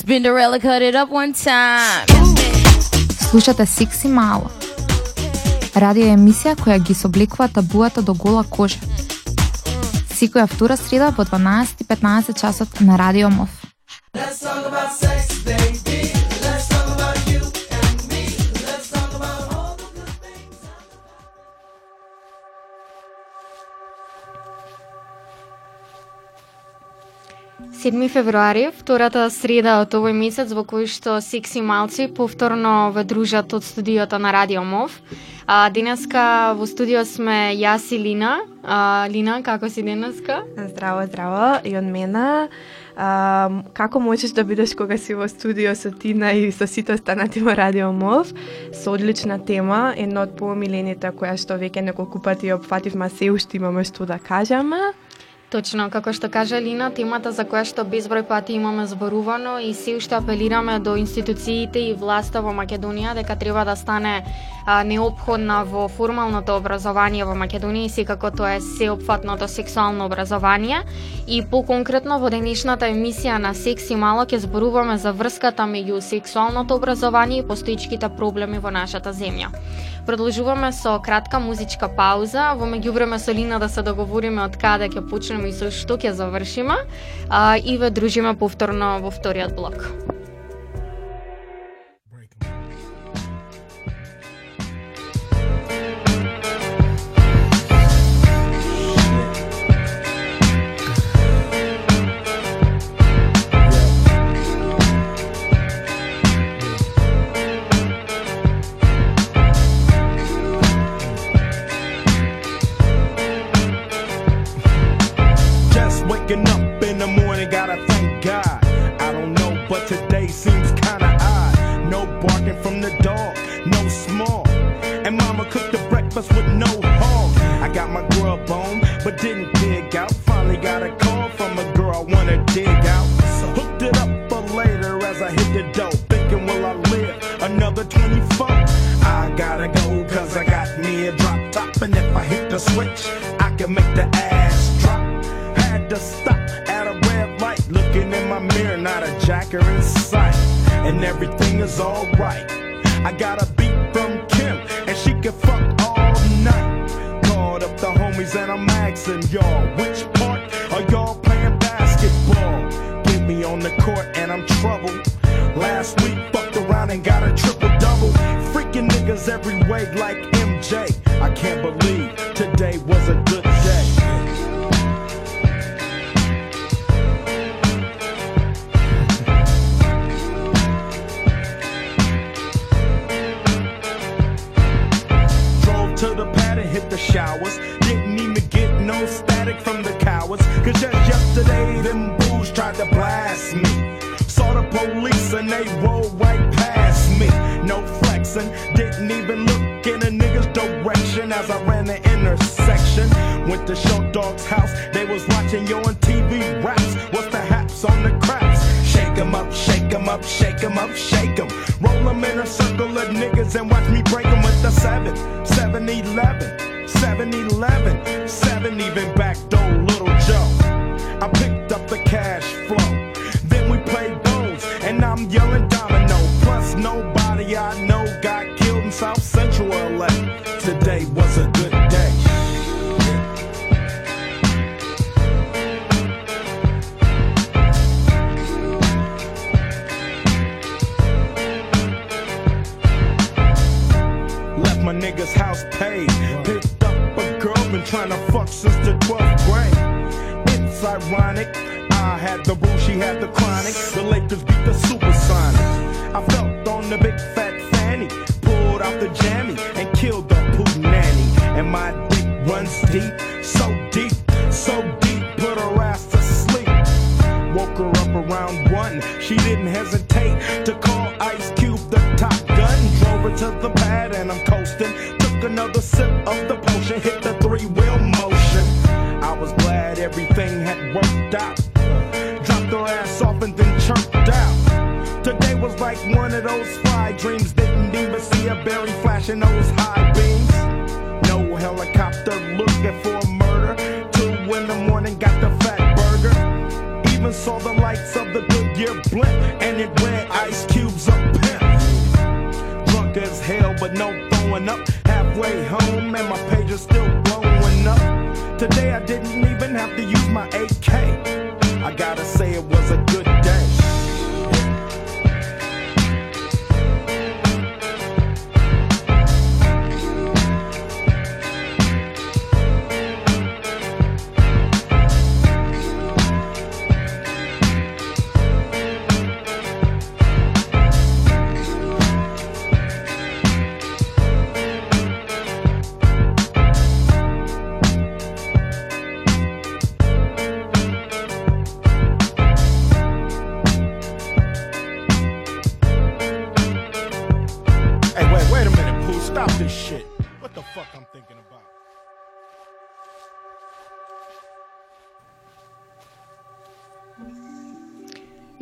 Spinderella cut it up one time. Слушате Сикси Мало. Радио е емисија која ги собликува табуата до гола кожа. Секоја втора среда во 12:15 часот на Радио Мов. Let's talk about sex. 7 февруари, втората среда од овој месец во кој што секси малци повторно ве дружат од студиото на Радио Мов. А, денеска во студио сме јас и Лина. А, Лина, како си денеска? Здраво, здраво и од мена. А, како можеш да бидеш кога си во студио со Тина и со сите останати во Радио Мов? Со одлична тема, една од помилените која што веќе неколку пати ја опфативме, се уште имаме што да кажаме. Точно, како што каже Лина, темата за која што безброј пати имаме зборувано и се уште апелираме до институциите и власта во Македонија дека треба да стане а, необходна во формалното образование во Македонија и секако тоа е сеопфатното сексуално образование. И по-конкретно во денешната емисија на Секс и мало ќе зборуваме за врската меѓу сексуалното образование и постоичките проблеми во нашата земја. Продолжуваме со кратка музичка пауза. Во меѓувреме со Лина да се договориме од каде ќе почнеме и со што ќе завршиме. А, и ве дружиме повторно во вториот блок. from the dog, no small. And mama cooked the breakfast with no hog. I got my grub on, but didn't dig out. Finally got a call from a girl I wanna dig out. So hooked it up for later as I hit the dope. Thinking, will I live another 24? I gotta go, cause I got me a drop top. And if I hit the switch, I can make the ass drop. Had to stop at a red light, looking in my mirror, not a jacker in sight and everything is alright. I got a beat from Kim, and she can fuck all night. Called up the homies, and I'm asking y'all, which part are y'all playing basketball? Get me on the court, and I'm troubled. Last week, fucked around and got a triple double. Freaking niggas every way, like MJ. I can't believe the show dog's house. just paid. Picked up a girl, been trying to fuck since the 12th grade. It's ironic. I had the boo, she had the chronic. The Lakers beat the supersonics. I felt on the big fat fanny, pulled out the jammy, and killed the poop nanny. And my dick runs deep, so deep, so deep, put her ass to sleep. Woke her up around one, she didn't hesitate to call Ice Cube the top gun. Drove her to the pad, and I'm cold a sip of the potion, hit the three wheel motion. I was glad everything had worked out. Dropped her ass off and then chirped out. Today was like one of those fly dreams. Didn't even see a berry flashing those high beams. No helicopter looking for murder. Two in the morning, got the fat burger. Even saw the lights of the Goodyear blimp, and it went ice cubes up pimp. Drunk as hell, but no throwing up. Halfway home and my page is still blowing up. Today I didn't even have to use my AK. I gotta say it was a good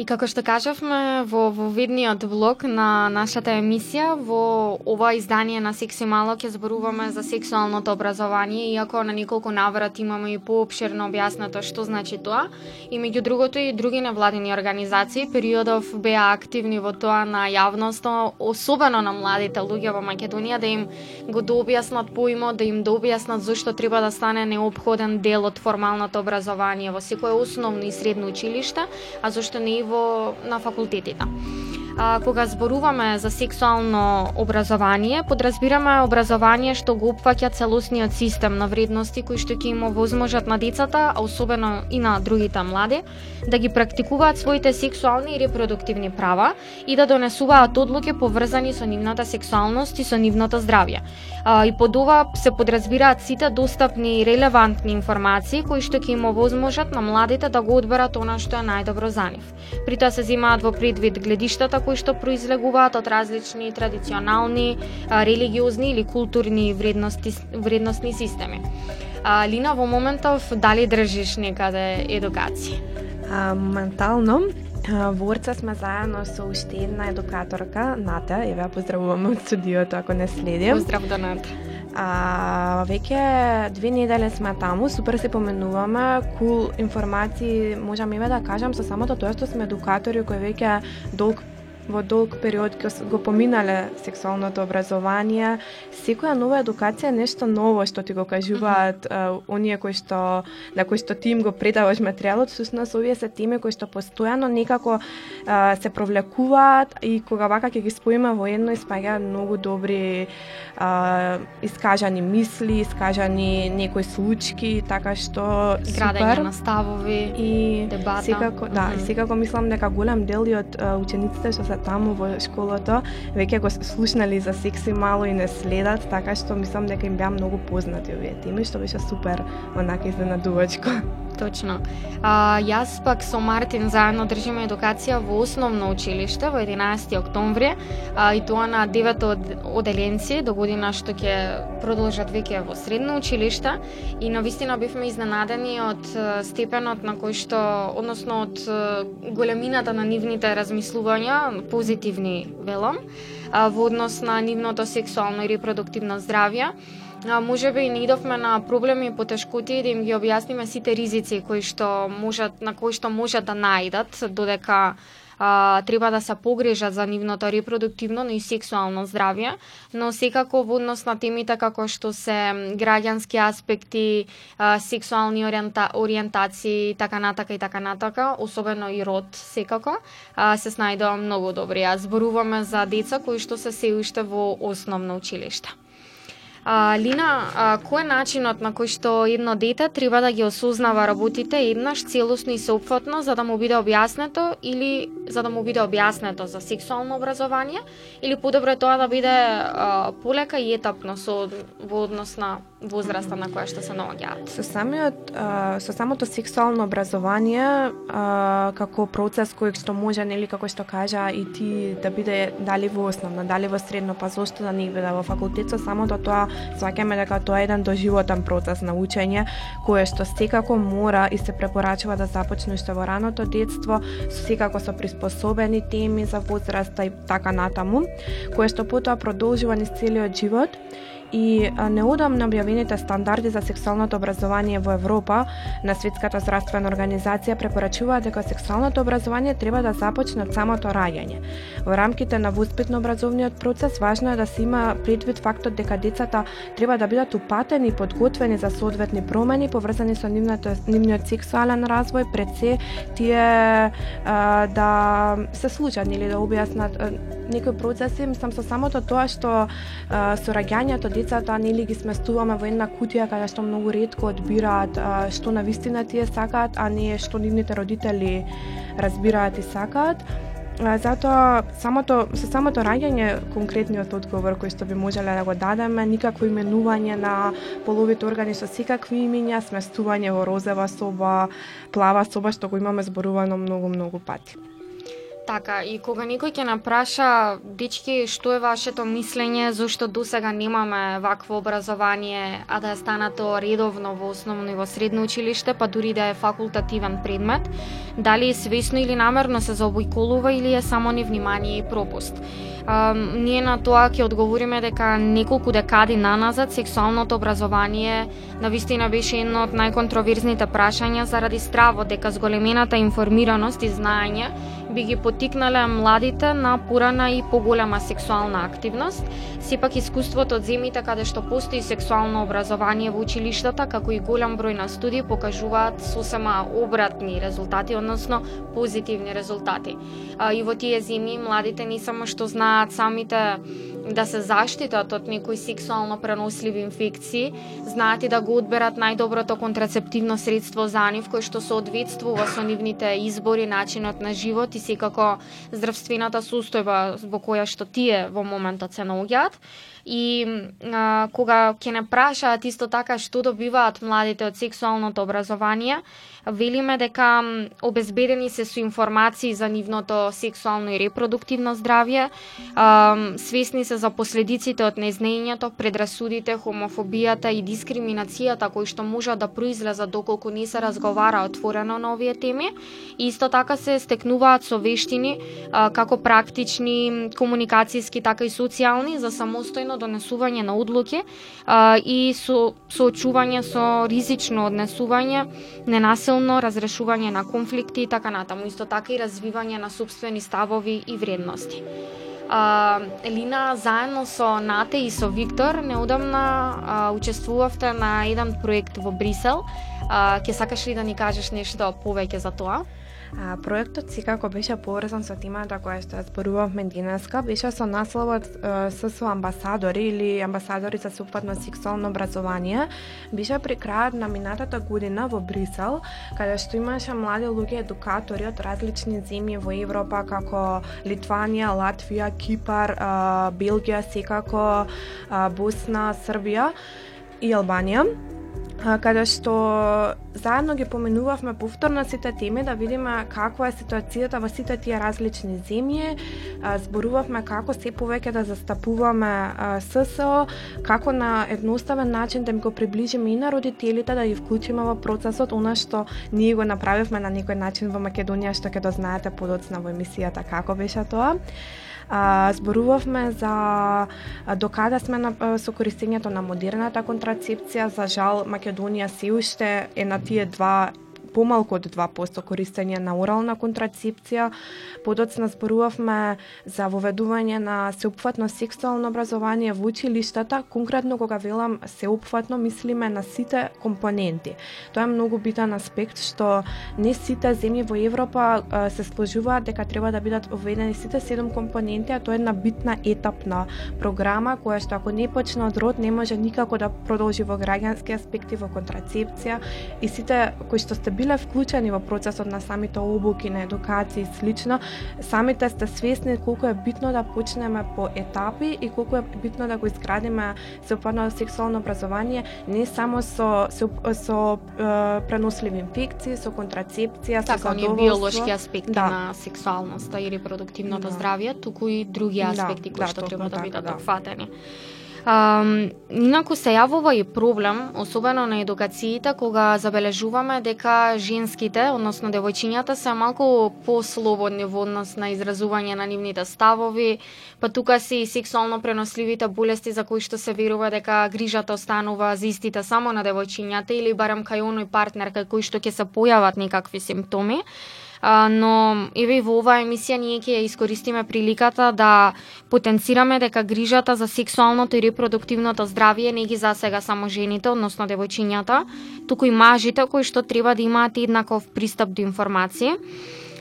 како што кажавме во, во видниот блог на нашата емисија, во ова издание на Секси Мало ќе зборуваме за сексуалното образование, иако на неколку наврат имаме и пообширно објаснато што значи тоа. И меѓу другото и други невладени организации периодов беа активни во тоа на јавноста, особено на младите луѓе во Македонија, да им го дообјаснат поимот, да им дообјаснат зошто треба да стане необходен дел од формалното образование во секое основно и средно училиште, а зошто не и во на факултетите. А, кога зборуваме за сексуално образование, подразбираме образование што го опфаќа целосниот систем на вредности кои што ќе им овозможат на децата, а особено и на другите млади, да ги практикуваат своите сексуални и репродуктивни права и да донесуваат одлуки поврзани со нивната сексуалност и со нивното здравје. А, и под ова се подразбираат сите достапни и релевантни информации кои што ќе им овозможат на младите да го одберат она што е најдобро за нив. При тоа се земаат во предвид гледиштата кои што произлегуваат од различни традиционални, религиозни или културни вредности, вредностни системи. Лина, во моментов дали држиш некаде едукација? А, а, во Орца сме заедно со уште една едукаторка, Ната, ја ја поздравуваме од студиото ако не следи. Поздрав до Ната. А, веќе две недели сме таму, супер се поменуваме, кул информации можам еве да кажам со самото тоа што сме едукатори кои веќе долг во долг период го, поминале сексуалното образование, секоја нова едукација е нешто ново што ти го кажуваат mm -hmm. оние кои што на кои што ти им го предаваш материјалот, всушност овие се теми кои што постојано некако а, се провлекуваат и кога вака ќе ги споиме во едно испаѓаат многу добри а, искажани мисли, искажани некои случки, така што Градење на ставови. И дебата. секако, да, Мгм. и секако мислам дека голем дел од учениците што се таму во школото веќе го слушнали за секси мало и не следат, така што мислам дека им беа многу познати овие теми, што беше супер, онака изненадувачко. Точно. А, јас пак со Мартин заедно држиме едукација во основно училиште во 11 октомври а, и тоа на 9 оделенци до година што ќе продолжат веќе во средно училиште и на вистина бивме изненадени од степенот на кој што односно од големината на нивните размислувања позитивни велам во однос на нивното сексуално и репродуктивно здравје. А, може би не идовме на проблеми и потешкоти да им ги објасниме сите ризици кои што можат на кои што можат да наидат додека а, треба да се погрежат за нивното репродуктивно, но и сексуално здравје, но секако во однос на темите како што се граѓански аспекти, а, сексуални ориента, ориентации, така натака и така натака, особено и род секако, а, се снајдува многу добри. А зборуваме за деца кои што се се уште во основно училиште. А, Лина, а, кој е начинот на кој што едно дете треба да ги осознава работите еднаш целосно и сеопфатно за да му биде објаснето или за да му биде објаснето за сексуално образование или подобро е тоа да биде а, полека и етапно со во однос на возраста на која што се наоѓаат. Со самиот а, со самото сексуално образование а, како процес кој што може нели како што кажа и ти да биде дали во основно, дали во средно, па зошто да не биде во факултет со самото тоа сваќаме дека тоа е еден доживотен процес на учење кое што секако мора и се препорачува да започне уште во раното детство, секако со приспособени теми за возраста и така натаму, кое што потоа продолжува низ целиот живот и а, на објавените стандарди за сексуалното образование во Европа на Светската здравствена организација препорачуваат дека сексуалното образование треба да започне од самото раѓање. Во рамките на воспитно образовниот процес важно е да се има предвид фактот дека децата треба да бидат упатени и подготвени за соодветни промени поврзани со нивната, нивниот сексуален развој пред се тие а, да се случат или да објаснат некои процеси, мислам со самото тоа што а, сораѓањето децата нели ги сместуваме во една кутија каде што многу ретко одбираат што на вистина тие сакаат, а не што нивните родители разбираат и сакаат. Затоа самото со самото раѓање конкретниот одговор кој што би можеле да го дадеме, никакво именување на половите органи со секакви имиња, сместување во розева соба, плава соба што го имаме зборувано многу многу пати. Така, и кога некој ќе напраша, дечки, што е вашето мислење, зошто до сега немаме вакво образование, а да е станато редовно во основно и во средно училиште, па дури да е факултативен предмет, дали е свесно или намерно се заобиколува или е само невнимание и пропуст. А, ние на тоа ќе одговориме дека неколку декади наназад сексуалното образование на вистина беше едно од најконтроверзните прашања заради стравот дека зголемената информираност и знаење би ги потикнале младите на порана и поголема сексуална активност. Сепак искуството од земите каде што постои сексуално образование во училиштата, како и голем број на студии покажуваат сосема обратни резултати, односно позитивни резултати. А, и во тие земји младите не само што знаат самите да се заштитат од некои сексуално преносливи инфекции, знаат и да го одберат најдоброто контрацептивно средство за нив, кој што соодветствува со нивните избори, начинот на живот и секако здравствената состојба во која што тие во моментот се наоѓаат и а, кога ќе не прашаат исто така што добиваат младите од сексуалното образование, велиме дека обезбедени се со информации за нивното сексуално и репродуктивно здравје, а, свесни се за последиците од незнаењето, предрасудите, хомофобијата и дискриминацијата кои што можат да произлезат доколку не се разговара отворено на овие теми. И исто така се стекнуваат со вештини како практични, комуникацијски, така и социјални за самостојно донесување на одлуки и со соочување со ризично однесување, ненасилно разрешување на конфликти и така натаму. Исто така и развивање на собствени ставови и вредности. А, Елина, заедно со Нате и со Виктор, неодамна а, учествувавте на еден проект во Брисел. А, ке сакаш ли да ни кажеш нешто повеќе за тоа? А, проектот секако беше поврзан со темата која што ја зборувавме денеска, беше со насловот ССО амбасадори или амбасадори за супатно сексуално образование. Беше при крајот на минатата година во Брисел, каде што имаше млади луѓе едукатори од различни земји во Европа како Литванија, Латвија, Кипар, Белгија, секако Босна, Србија и Албанија каде што заедно ги поменувавме повторно сите теми да видиме каква е ситуацијата во сите тие различни земји, зборувавме како се повеќе да застапуваме ССО, како на едноставен начин да ми го приближиме и на родителите да ги вклучиме во процесот, она што ние го направивме на некој начин во Македонија што ќе дознаете подоцна во емисијата како беше тоа а, зборувавме за докада сме на, со користењето на модерната контрацепција. За жал, Македонија се уште е на тие два помалку од 2% користење на орална контрацепција. Подоцна зборувавме за воведување на сеопфатно сексуално образование во училиштата, конкретно кога велам сеопфатно мислиме на сите компоненти. Тоа е многу битен аспект што не сите земји во Европа се сложуваат дека треба да бидат воведени сите седум компоненти, а тоа е една битна етапна програма која што ако не почне од род не може никако да продолжи во граѓански аспекти, во контрацепција и сите кои што сте биле вклучени во процесот на самите обуки, на едукација и слично, самите сте свесни колку е битно да почнеме по етапи и колку е битно да го изградиме сеопфатно сексуално образование не само со со, со е, преносливи инфекции, со контрацепција, така, со оние биолошки аспекти да. на сексуалноста и репродуктивното Да. здравје, туку и други Да, аспекти кои да, што треба да така, бидат да. опфатени. А, инаку се јавува и проблем, особено на едукациите, кога забележуваме дека женските, односно девојчињата, се малку послободни во однос на изразување на нивните ставови, па тука се и сексуално преносливите болести за кои што се верува дека грижата останува за истите само на девојчињата или барем кај оној партнер кај кој што ќе се појават некакви симптоми. А, но еве и во оваа емисија ние ќе ја искористиме приликата да потенцираме дека грижата за сексуалното и репродуктивното здравје не ги засега само жените, односно девојчињата, туку и мажите кои што треба да имаат еднаков пристап до информации.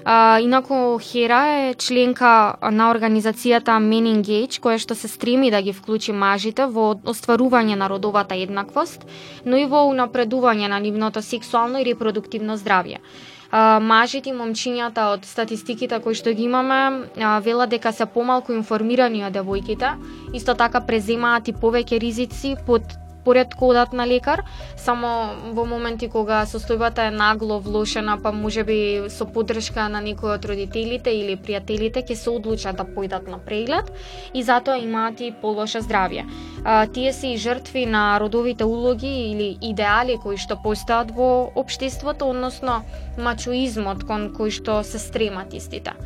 А, инаку Хера е членка на организацијата Men Engage, која што се стреми да ги вклучи мажите во остварување на родовата еднаквост, но и во унапредување на нивното сексуално и репродуктивно здравје а, мажите и момчињата од статистиките кои што ги имаме а, велат дека се помалку информирани од девојките, исто така преземаат и повеќе ризици под според кодат на лекар, само во моменти кога состојбата е нагло влошена, па може би со поддршка на некој од родителите или пријателите ќе се одлучат да појдат на преглед и затоа имаат и полоше здравје. А, тие се и жртви на родовите улоги или идеали кои што постојат во општеството, односно мачуизмот кон кој што се стремат истите.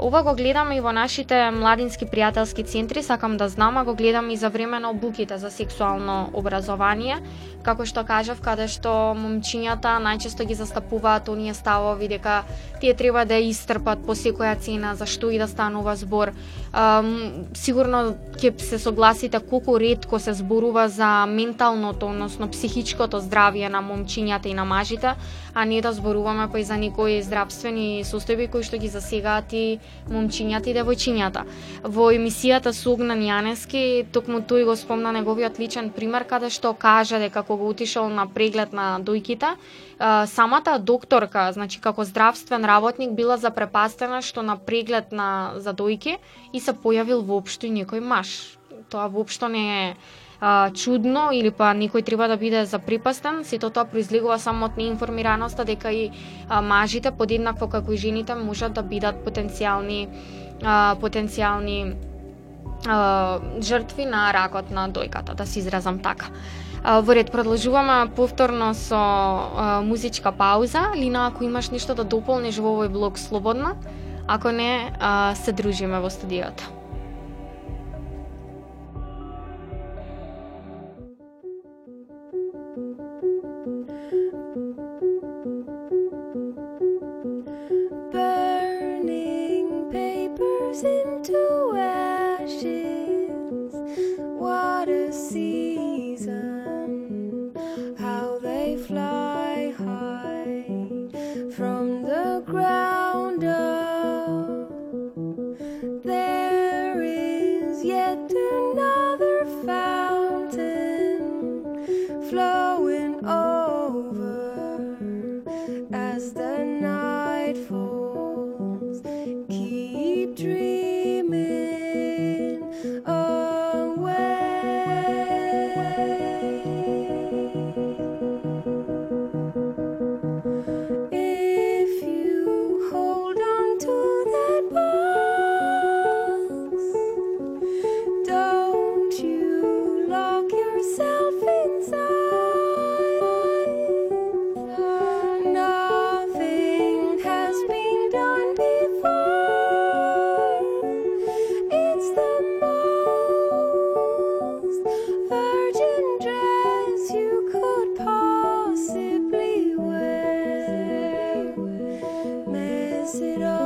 Ова го гледам и во нашите младински пријателски центри, сакам да знам, а го гледам и за време на обуките за сексуално образование, како што кажав, каде што момчињата најчесто ги застапуваат оние ставови дека тие треба да истрпат по секоја цена за што и да станува збор. Um, сигурно ќе се согласите колку ретко се зборува за менталното, односно психичкото здравје на момчињата и на мажите, а не да зборуваме па и за некои здравствени состојби кои што ги засегаат и момчињата и девојчињата. Во емисијата со Огнан Јанески, токму тој го спомна неговиот личен пример каде што кажа дека кога отишол на преглед на дојките, самата докторка, значи како здравствен работник била запрепастена што на преглед на за дојки и се појавил воопшто и некој маж. Тоа воопшто не е а, чудно или па некој треба да биде запрепастен, сето тоа произлегува само од неинформираноста дека и а, мажите подеднакво како и жените можат да бидат потенцијални а, потенцијални а, жртви на ракот на дојката, да се изразам така. А, во ред продолжуваме повторно со а, музичка пауза. Лина, ако имаш нешто да дополниш во овој блог слободно, ако не, а, се дружиме во студиото. Sit it.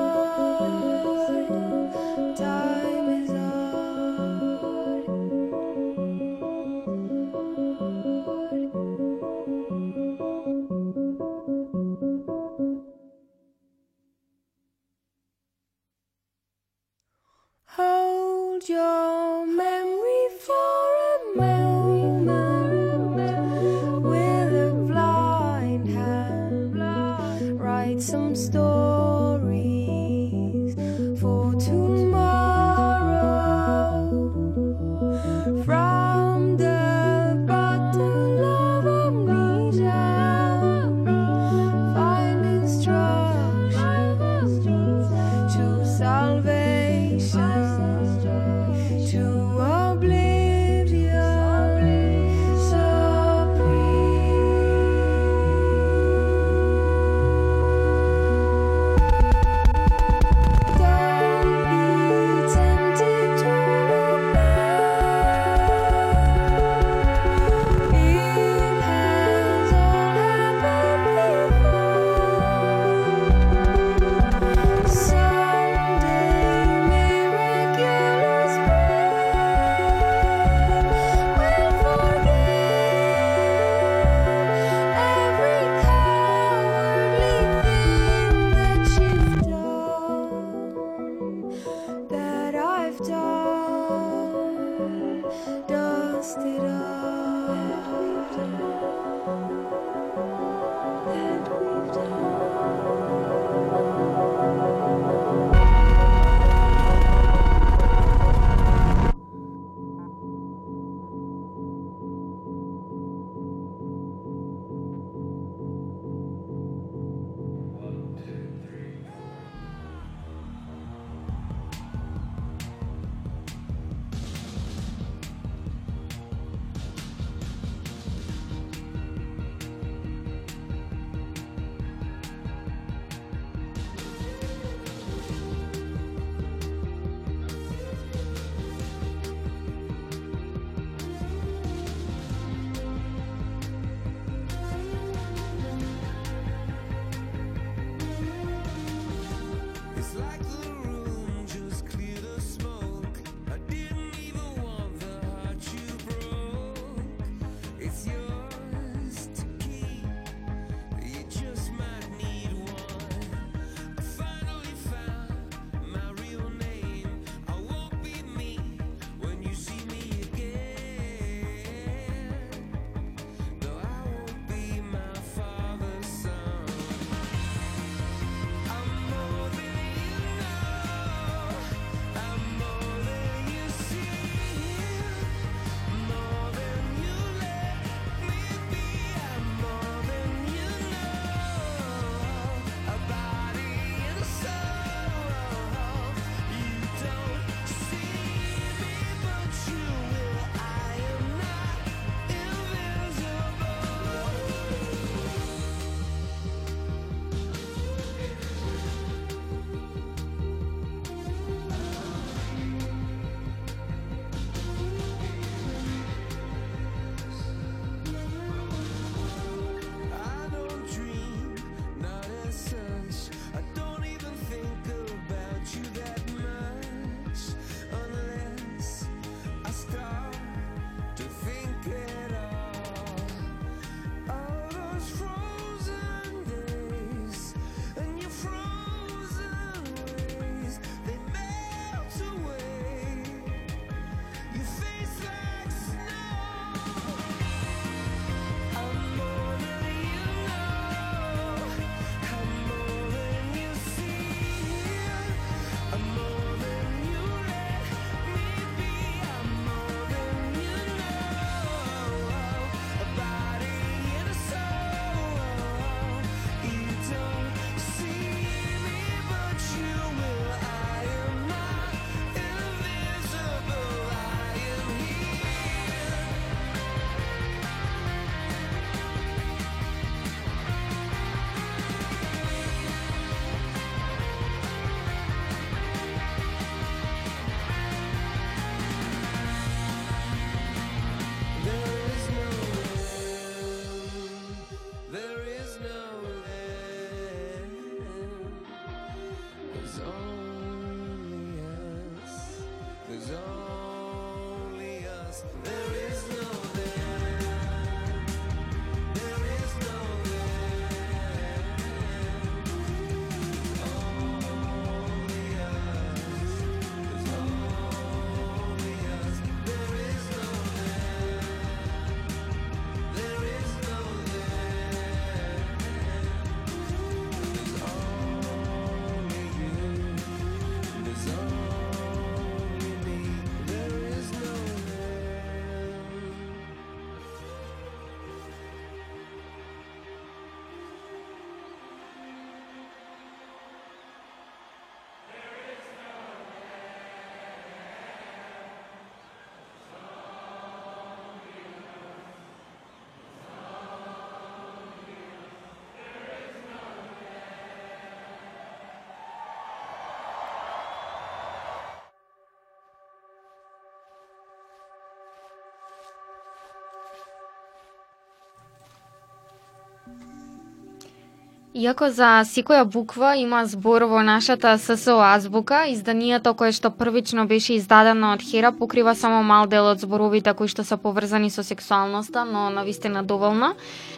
Иако за секоја буква има збор во нашата ССО азбука, изданието кое што првично беше издадено од Хера покрива само мал дел од зборовите кои што се поврзани со сексуалноста, но навистина доволно.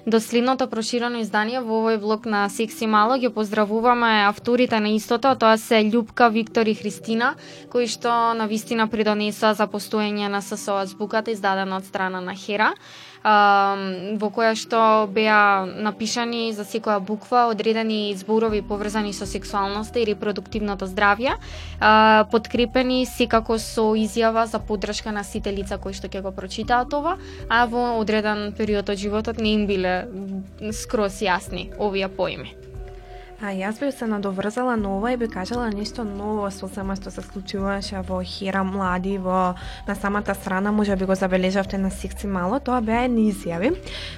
До следното проширено издание во овој блок на Секси Мало ги поздравуваме авторите на истото, тоа се Љупка, Виктор и Христина, кои што навистина придонесоа за постоење на ССО азбуката издадена од страна на Хера во која што беа напишани за секоја буква одредени зборови поврзани со сексуалноста и репродуктивното здравје, подкрепени секако со изјава за поддршка на сите лица кои што ќе го прочитаат ова, а во одреден период од животот не им биле скрос јасни овие поими. А јас би се надоврзала на ова и би кажала нешто ново со само што се случуваше во Хера млади во на самата страна, може би го забележавте на секци мало, тоа беа едни изјави.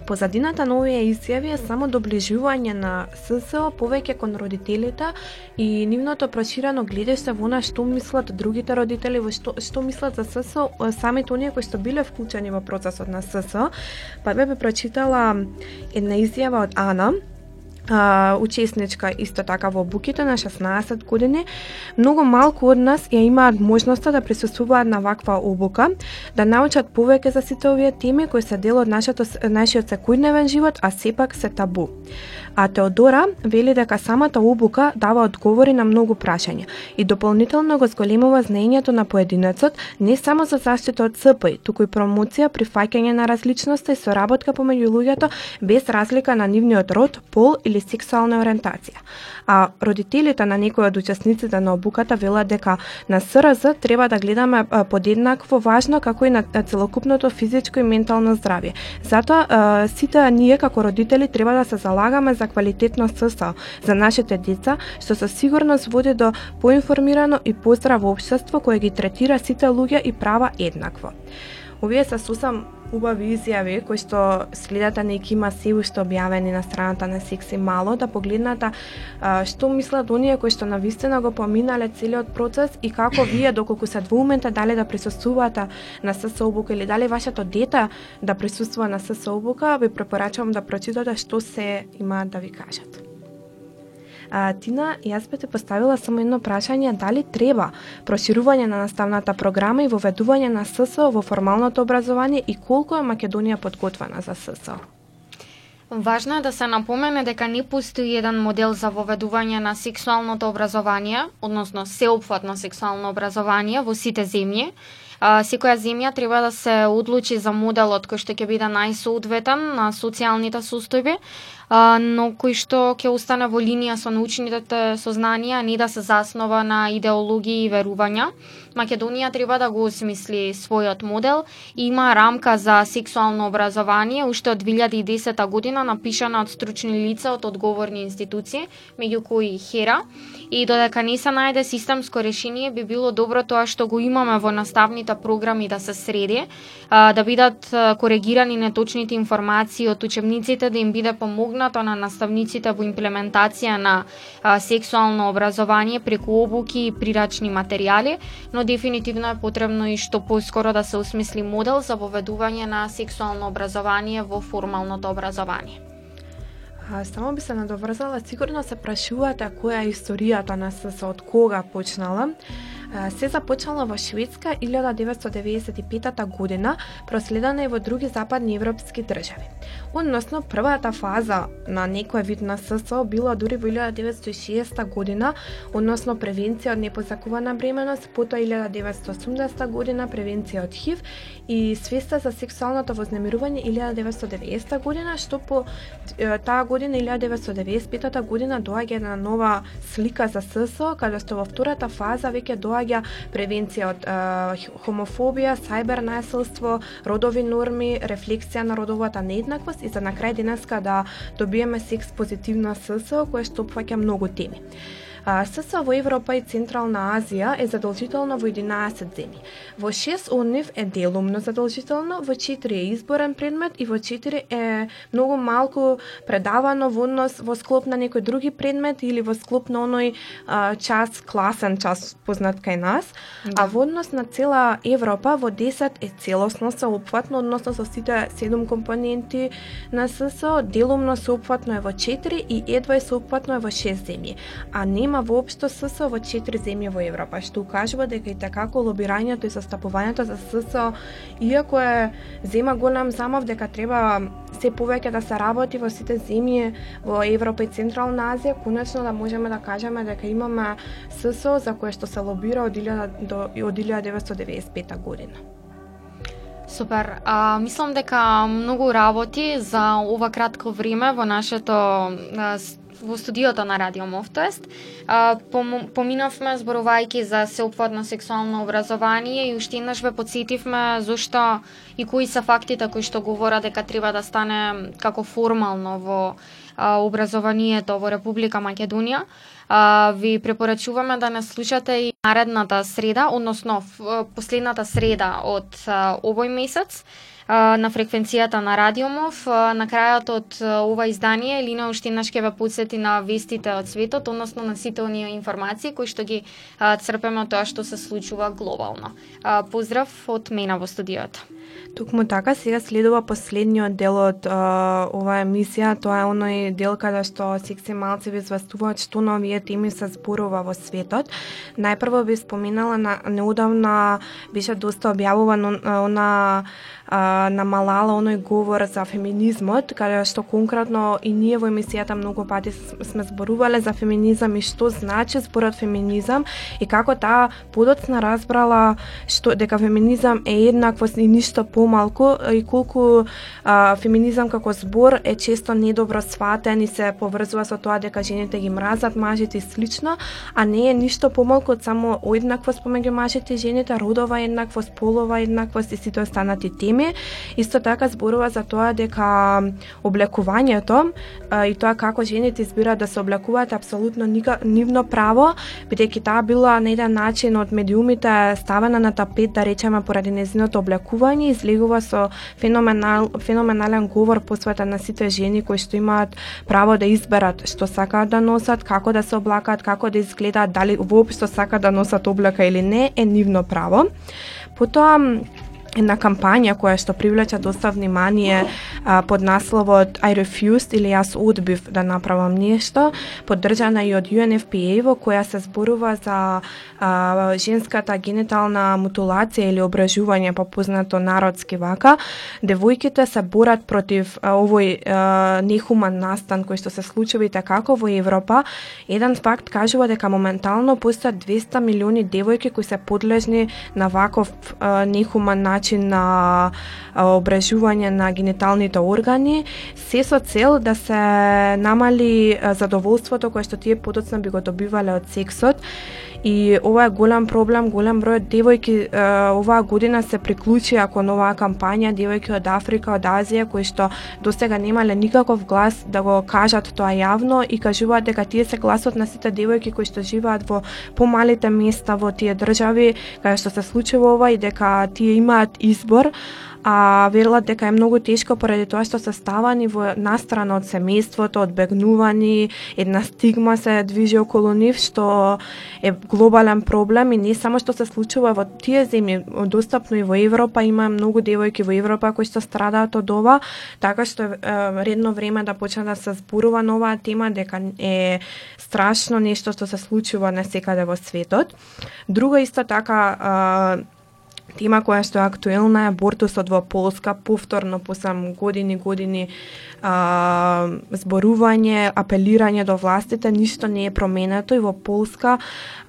Позадината на овие изјави е само доближување на ССО повеќе кон родителите и нивното проширено гледиште во на што мислат другите родители, во што, што мислат за ССО, самите оние кои што биле вклучени во процесот на ССО. Па би прочитала една изјава од Ана, а, учесничка исто така во буките на 16 години, многу малку од нас ја имаат можноста да присуствуваат на ваква обука, да научат повеќе за сите овие теми кои се дел од нашето, нашиот секојдневен живот, а сепак се табу. А Теодора вели дека самата обука дава одговори на многу прашања и дополнително го зголемува знаењето на поединецот не само за заштита од СПИ, туку и промоција, прифаќање на различноста и соработка помеѓу луѓето без разлика на нивниот род, пол или сексуална ориентација. А родителите на некои од учесниците на обуката велат дека на СРЗ треба да гледаме подеднакво важно како и на целокупното физичко и ментално здравје. Затоа сите ние како родители треба да се залагаме за квалитетно ССО за нашите деца, што со сигурност води до поинформирано и поздраво општество кое ги третира сите луѓе и права еднакво. Овие се сусам убави изјави кои што следата неки има се уште објавени на страната на Секси Мало да погледнете што мислат оние кои што навистина го поминале целиот процес и како вие доколку се двумента дали да присуствувате на СС обука или дали вашето дете да присуствува на СС обука, ви препорачувам да прочитате што се има да ви кажат. А, Тина, јас би те поставила само едно прашање, дали треба проширување на наставната програма и воведување на ССО во формалното образование и колку е Македонија подготвена за ССО? Важно е да се напомене дека не постои еден модел за воведување на сексуалното образование, односно сеопфатно сексуално образование во сите земји. секоја земја треба да се одлучи за моделот кој што ќе биде најсоодветен на социјалните состојби, а, но кој што ќе остане во линија со научните сознанија, не да се заснова на идеологии и верувања. Македонија треба да го осмисли својот модел и има рамка за сексуално образование уште од 2010 година напишана од стручни лица од одговорни институции, меѓу кои Хера, и додека не се најде системско решение, би било добро тоа што го имаме во наставните програми да се среди, да бидат коригирани неточните информации од учебниците, да им биде помогнато на наставниците во имплементација на сексуално образование преку обуки и прирачни материјали, но дефинитивно е потребно и што поскоро да се осмисли модел за воведување на сексуално образование во формалното образование. А, само би се надоврзала, сигурно се прашувате која е историјата на СС, од кога почнала. Се започнала во Швидска 1995 година, проследена и во други западни европски држави. Односно, првата фаза на некој вид на ССО била дури во 1960 година, односно превенција од непозакувана бременост, потоа 1980 година превенција од ХИВ и свеста за сексуалното вознемирување 1990 година, што по таа година 1995 година доаѓа една нова слика за ССО, каде што во втората фаза веќе доаѓа доаѓа превенција од е, хомофобија, сајбер насилство, родови норми, рефлексија на родовата нееднаквост и за на крај денеска да добиеме секс позитивна ССО која што опфаќа многу теми. А, ССО во Европа и Централна Азија е задолжително во 11 земји. Во 6 од нив е делумно задолжително, во 4 е изборен предмет и во 4 е многу малку предавано во однос во склоп на некој други предмет или во склоп на оној а, час, класен час познат кај нас, Да. а во однос на цела Европа во 10 е целосно соопфатно, односно со сите 7 компоненти на ССО, делумно соопфатно е во 4 и едва е соопфатно е во 6 земји, а нема воопшто ССО во четири земји во Европа, што укажува дека и такако лобирањето и застапувањето за ССО, иако е зема голем замов дека треба се повеќе да се работи во сите земји во Европа и Централна Азија, конечно да можеме да кажеме дека имаме ССО за кое што се лобира од 1000 до од 1995 година. Супер. А, мислам дека многу работи за ова кратко време во нашето а, во студиото на Радио Мов, тоест, а, пом- поминавме зборувајќи за сеопфатно сексуално образование и уште еднаш ве подсетивме зошто и кои се фактите кои што говорат дека треба да стане како формално во а, образованието во Република Македонија. А, ви препорачуваме да не слушате и наредната среда, односно последната среда од а, овој месец на фреквенцијата на Радиомов. На крајот од ова издание Елина уште ќе ве подсети на вестите од светот, односно на сите оние информации кои што ги црпеме од тоа што се случува глобално. Поздрав од мене во студиото. Токму така, сега следува последниот дел од а, оваа емисија, тоа е оној дел каде што секси малци ви известуваат што на овие теми се зборува во светот. Најпрво би споменала на неодамна беше доста објавуван она а, на Малала оној говор за феминизмот, каде што конкретно и ние во емисијата многу пати сме зборувале за феминизам и што значи зборот феминизам и како таа подоцна разбрала што дека феминизам е еднаквост и ништо помалку и колку а, феминизам како збор е често недобро сватен и се поврзува со тоа дека жените ги мразат мажите и слично, а не е ништо помалку од само еднаквост помеѓу мажите и жените, родова еднаквост, полова еднаквост и сите останати теми. Исто така зборува за тоа дека облекувањето а, и тоа како жените избираат да се облекуваат апсолутно ника, нивно право, бидејќи таа била на еден начин од медиумите ставена на тапет, да речеме, поради незиното облекување, излегува со феноменал, феноменален говор посветен на сите жени кои што имаат право да изберат што сакаат да носат, како да се облакаат, како да изгледаат, дали воопшто сакаат да носат облека или не, е нивно право. Потоа една кампања која што привлече доста внимание а, под насловот I refused или јас одбив да направам нешто, поддржана и од UNFPA во која се зборува за а, женската генитална мутулација или ображување попознато народски вака. Девојките се борат против а, овој а, нехуман настан кој што се случува и такако во Европа. Еден факт кажува дека моментално постојат 200 милиони девојки кои се подлежни на ваков а, нехуман начин на обрежување на гениталните органи, се со цел да се намали задоволството кое што тие подоцна би го добивале од сексот. И ова е голем проблем, голем број девојки е, оваа година се приклучија кон оваа кампања, девојки од Африка, од Азија, кои што досега немале никаков глас да го кажат тоа јавно и кажуваат дека тие се гласот на сите девојки кои што живеат во помалите места во тие држави каде што се случува ова и дека тие имаат избор а верилат дека е многу тешко поради тоа што се ставани во настрана од семејството, одбегнувани, една стигма се движи околу нив што е глобален проблем и не само што се случува во тие земји, достапно и во Европа има многу девојки во Европа кои што страдаат од ова, така што е е, редно време да почне да се зборува на оваа тема дека е страшно нешто што се случува на секаде во светот. Друга исто така тема која што е актуелна е абортусот во Полска повторно по сам години години а, зборување, апелирање до властите, ништо не е променето и во Полска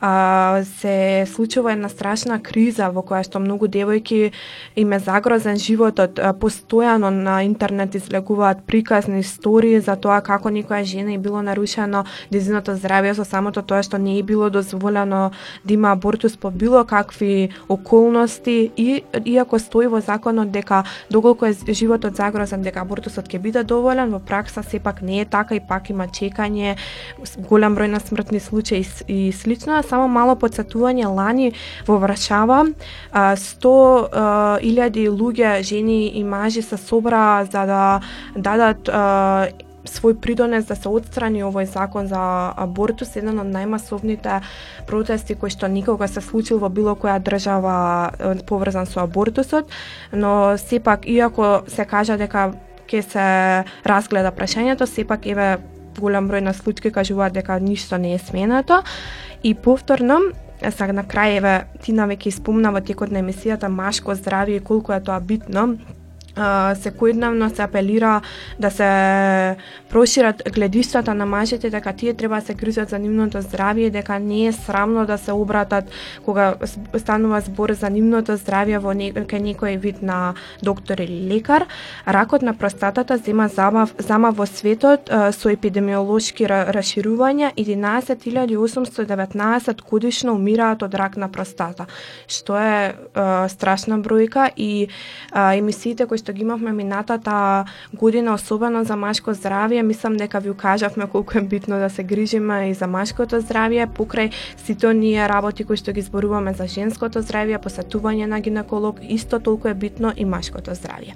а, се случува една страшна криза во која што многу девојки им е загрозен животот. А, Постојано на интернет излегуваат приказни истории за тоа како некоја жена е било нарушено дезиното здравје со самото тоа што не е било дозволено да има абортус по било какви околности и иако стои во законот дека доколку е животот загрозен дека абортусот ќе биде доволен, во пракса сепак не е така и пак има чекање, голем број на смртни случаи и слично, а само мало подсетување лани во Вршава 100 илјади луѓе, жени и мажи се собра за да дадат свој придонес да се отстрани овој закон за абортус, еден од најмасовните протести кои што никога се случил во било која држава поврзан со абортусот, но сепак иако се кажа дека ќе се разгледа прашањето, сепак еве голем број на случаи кажуваат дека ништо не е сменато. И повторно сега на крај еве Тина веќе испомна во текот на емисијата машко здравје и колку е тоа битно секојдневно се апелира да се прошират гледиштата на мажите дека тие треба да се грижат за нивното здравје, дека не е срамно да се обратат кога станува збор за нивното здравје во кај некој вид на доктор или лекар. Ракот на простатата зема замав, замав во светот со епидемиолошки расширувања 11.819 годишно умираат од рак на простата, што е, е страшна бројка и е, емисиите кои што ги имавме минатата година, особено за машко здравје, мислам дека ви укажавме колку е битно да се грижиме и за машкото здравје, покрај сите оние работи кои што ги зборуваме за женското здравје, посетување на гинеколог, исто толку е битно и машкото здравје.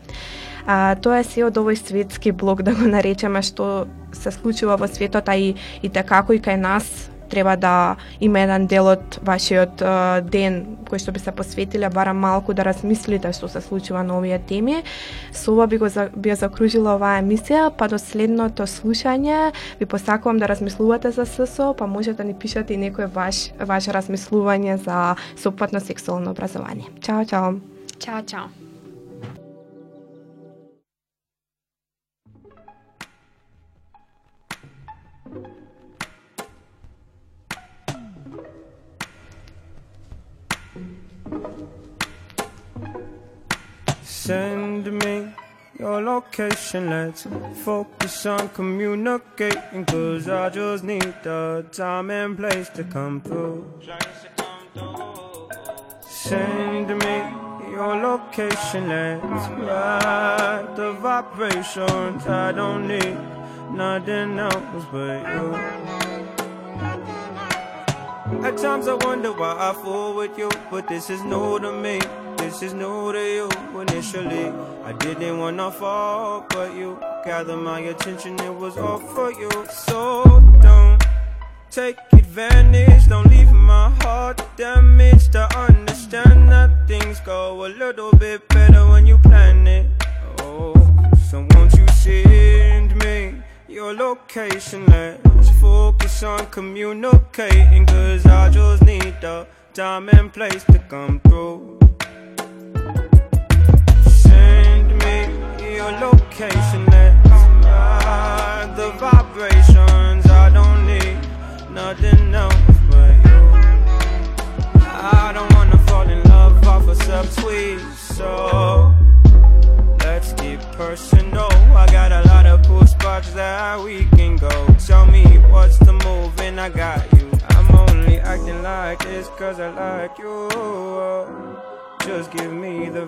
А, тоа е се од овој светски блок, да го наречеме, што се случува во светот, а и, и така како и кај нас треба да има еден дел од вашиот ден кој што би се посветиле барам малку да размислите што се случува на овие теми. Со ова би го за, би закружила оваа емисија, па до следното слушање ви посакувам да размислувате за ССО, па можете да ни пишете и некој ваш ваше размислување за сопатно сексуално образование. Чао, чао. Чао, чао. Your location, let's focus on communicating. Cause I just need the time and place to come through. Send me your location, let's ride the vibrations. I don't need nothing else but you. At times I wonder why I fool with you, but this is new to me this is new to you initially. I didn't wanna fall, but you gathered my attention, it was all for you. So don't take advantage, don't leave my heart damaged. I understand that things go a little bit better when you plan it. Oh, so won't you send me your location? Let's focus on communicating, cause I just need the time and place to come through. Your location Let's ride the vibrations I don't need nothing else but you. I don't wanna fall in love off a subtweet So let's get personal. I got a lot of cool spots that we can go. Tell me what's the move and I got you. I'm only acting like this cause I like you just give me the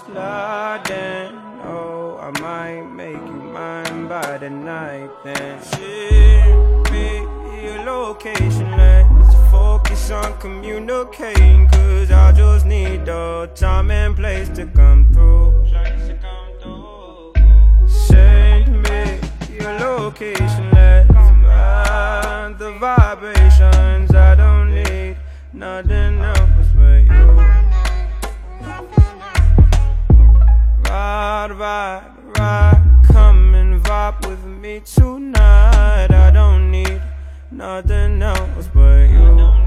slide in. Oh, I might make you mine by the night then. Share me your location, let's focus on communicating. Cause I just need the time and place to come through. Send me your location, let's find the vibrations. I don't need nothing else but you. Ride, ride, ride, come and vibe with me tonight. I don't need nothing else but you.